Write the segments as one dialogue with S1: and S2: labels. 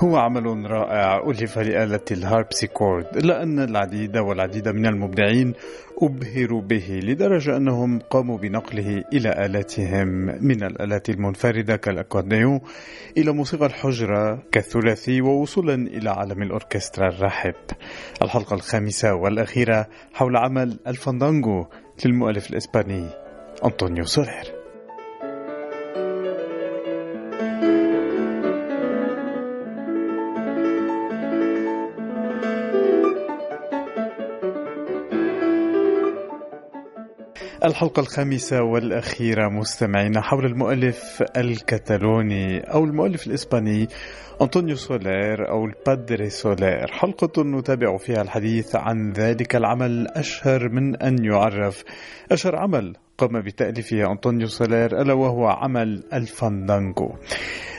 S1: هو عمل رائع ألف لآلة الهاربسيكورد إلا أن العديد والعديد من المبدعين أبهروا به لدرجة أنهم قاموا بنقله إلى آلاتهم. من الآلات المنفردة كالأكورديون إلى موسيقى الحجرة كالثلاثي ووصولا إلى عالم الأوركسترا الرحب. الحلقة الخامسة والأخيرة حول عمل الفاندانجو للمؤلف الإسباني أنطونيو سولير. الحلقة الخامسة والأخيرة مستمعين حول المؤلف الكتالوني أو المؤلف الإسباني أنطونيو سولير أو البادري سولير. حلقة نتابع فيها الحديث عن ذلك العمل أشهر من أن يعرف. أشهر عمل قام بتأليفه أنطونيو سولير ألا وهو عمل الفاندانجو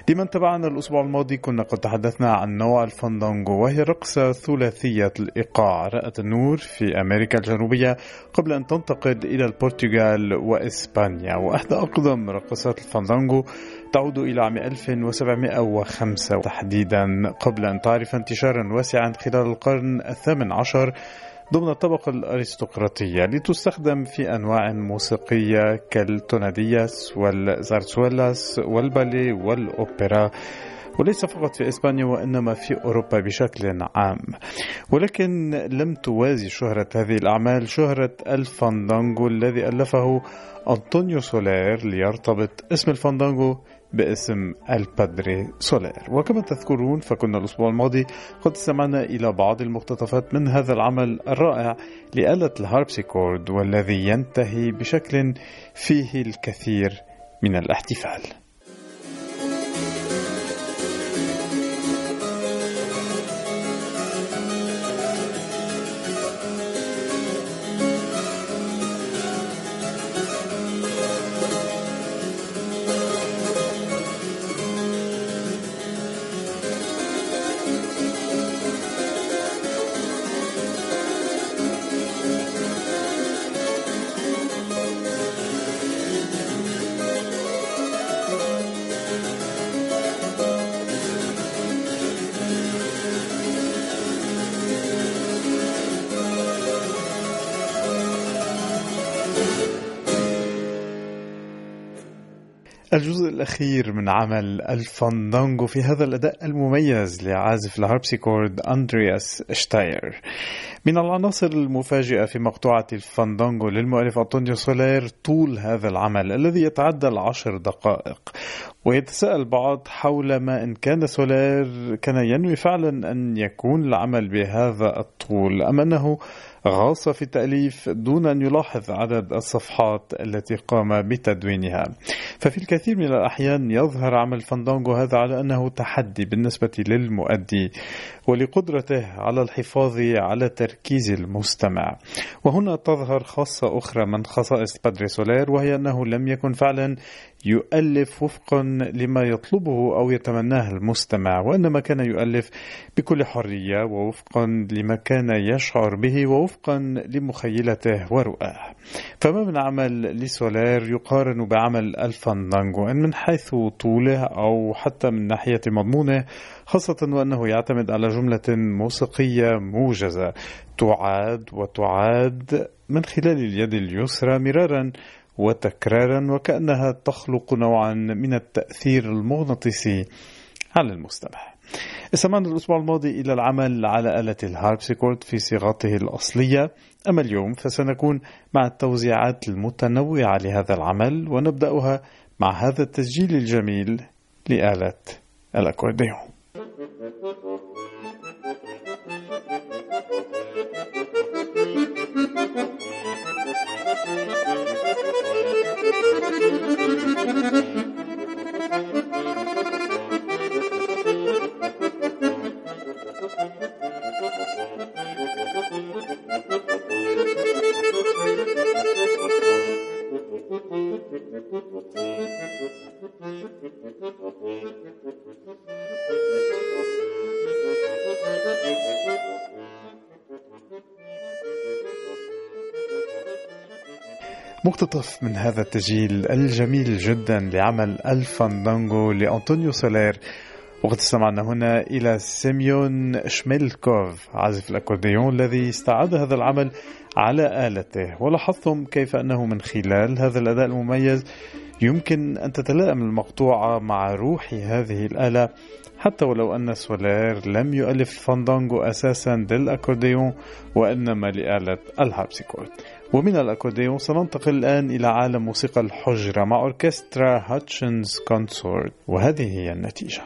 S1: لمن تابعنا الأسبوع الماضي كنا قد تحدثنا عن نوع الفاندانجو وهي رقصة ثلاثية الإيقاع رأت النور في أمريكا الجنوبية قبل أن تنتقل إلى البرتغال وإسبانيا. وإحدى أقدم رقصات الفاندانجو تعود إلى عام 1705 تحديدا قبل أن تعرف انتشارا واسعا خلال القرن الثامن عشر ضمن الطبقة الأرستقراطية لتستخدم في أنواع موسيقية كالتونادياس والزارتسويلاس والبالي والأوبرا وليس فقط في إسبانيا وإنما في أوروبا بشكل عام. ولكن لم توازي شهرة هذه الأعمال شهرة الفاندانجو الذي ألفه أنطونيو سولير ليرتبط. اسم الفاندانجو باسم البادري سولير. وكما تذكرون فكنا الأسبوع الماضي قد استمعنا إلى بعض المقتطفات من هذا العمل الرائع لآلة الهاربسيكورد والذي ينتهي بشكل فيه الكثير من الاحتفال. الجزء الأخير من عمل الفاندانجو في هذا الأداء المميز لعازف الهاربسيكورد أندرياس شتاير. من العناصر المفاجئة في مقطوعة الفاندانجو للمؤلف أنطونيو سولير طول هذا العمل الذي يتعدى العشر دقائق. ويتساءل بعض حول ما إن كان سولير كان ينوي فعلا أن يكون العمل بهذا الطول أم أنه غاص في التأليف دون أن يلاحظ عدد الصفحات التي قام بتدوينها. ففي الكثير من الأحيان يظهر عمل فاندانجو هذا على أنه تحدي بالنسبة للمؤدي ولقدرته على الحفاظ على تركيز المستمع. وهنا تظهر خاصة أخرى من خصائص بادري سولير وهي أنه لم يكن فعلا يؤلف وفقا لما يطلبه أو يتمناه المستمع وإنما كان يؤلف بكل حرية ووفقا لما كان يشعر به ووفقا لمخيلته ورؤاه. فما من عمل لسولير يقارن بعمل الفاندانجو إن من حيث طوله أو حتى من ناحية مضمونه خاصة وأنه يعتمد على جملة موسيقية موجزة تعاد وتعاد من خلال اليد اليسرى مرارا وتكرارا وكأنها تخلق نوعا من التأثير المغناطيسي على المستمع. استمعنا الأسبوع الماضي إلى العمل على آلة الهاربسيكورد في صيغته الأصلية. أما اليوم فسنكون مع التوزيعات المتنوعة لهذا العمل ونبدأها مع هذا التسجيل الجميل لآلة الأكورديون. مقتطف من هذا التسجيل الجميل جدا لعمل الفاندانجو لأنطونيو سولير. وقد استمعنا هنا إلى سيميون شميلكوف عازف الأكورديون الذي استعاد هذا العمل على آلته. ولاحظتم كيف أنه من خلال هذا الأداء المميز يمكن أن تتلائم المقطوعة مع روح هذه الآلة حتى ولو أن سولير لم يؤلف فاندانجو أساسا للأكورديون وإنما لآلة الهاربسيكورد ومن الأكورديون سننتقل الآن إلى عالم موسيقى الحجرة مع أوركسترا هاتشنز كونسورت. وهذه هي النتيجة.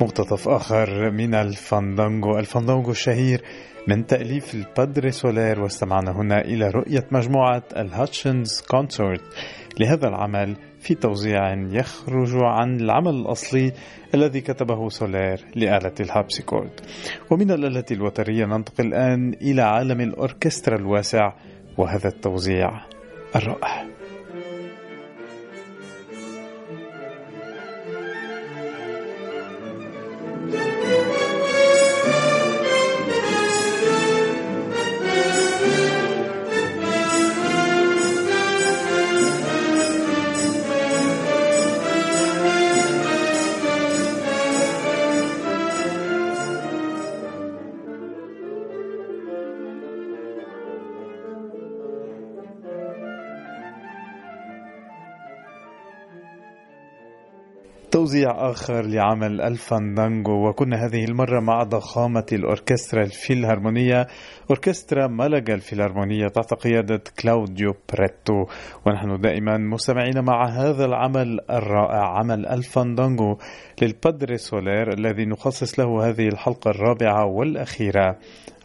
S1: مقتطف آخر من الفاندانجو الفاندانجو الشهير من تأليف البادري سولير واستمعنا هنا إلى رؤية مجموعة الهاتشنز كونسورت لهذا العمل في توزيع يخرج عن العمل الأصلي الذي كتبه سولير لآلة الهاربسيكورد. ومن الآلة الوترية ننتقل الآن إلى عالم الأوركسترا الواسع وهذا التوزيع الرائع. توزيع آخر لعمل الفاندانجو. وكنا هذه المرة مع ضخامة الأوركسترا الفيلهارمونية أوركسترا مالاغا الفيلهارمونية تحت قيادة كلاوديو بريتو. ونحن دائما مستمعين مع هذا العمل الرائع عمل الفاندانجو للبادري سولير الذي نخصص له هذه الحلقة الرابعة والأخيرة.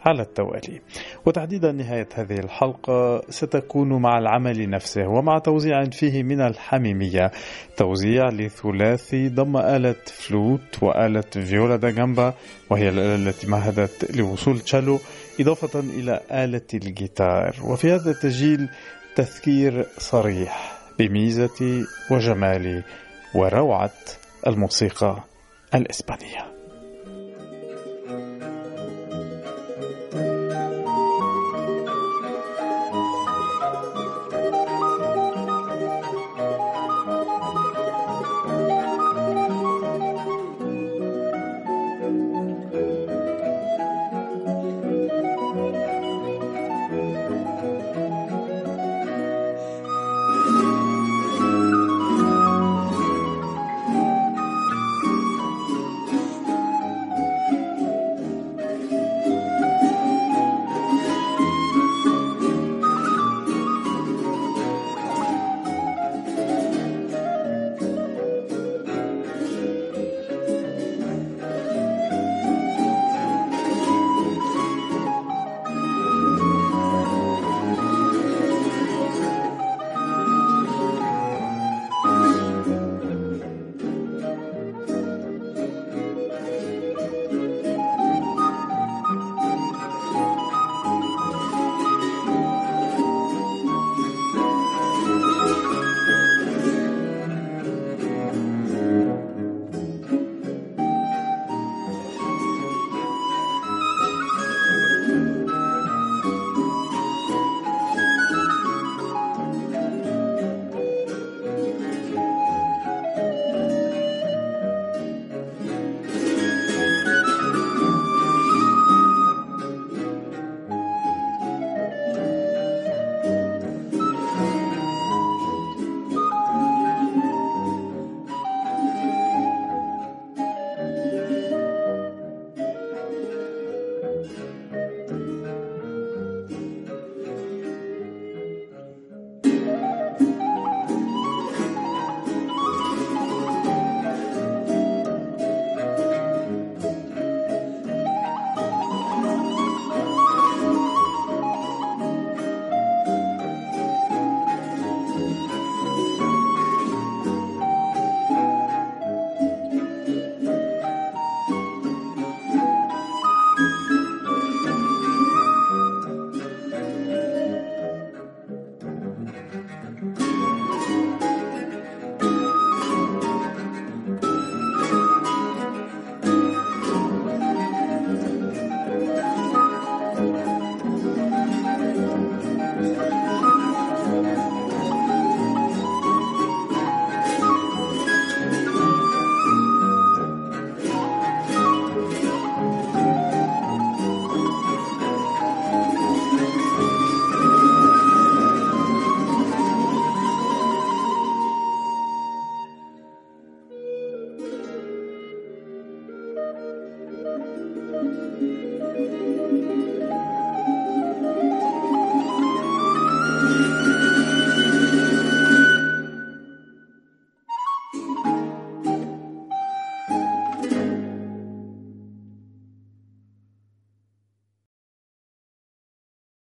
S1: على التوالي. وتحديدا نهاية هذه الحلقة ستكون مع العمل نفسه ومع توزيع فيه من الحميمية. توزيع لثلاثي ضم آلة فلوت وآلة فيولا دا جامبا وهي الآلة التي مهدت لوصول تشالو إضافة إلى آلة الجيتار. وفي هذا التسجيل تذكير صريح بميزة وجمال وروعة الموسيقى الإسبانية.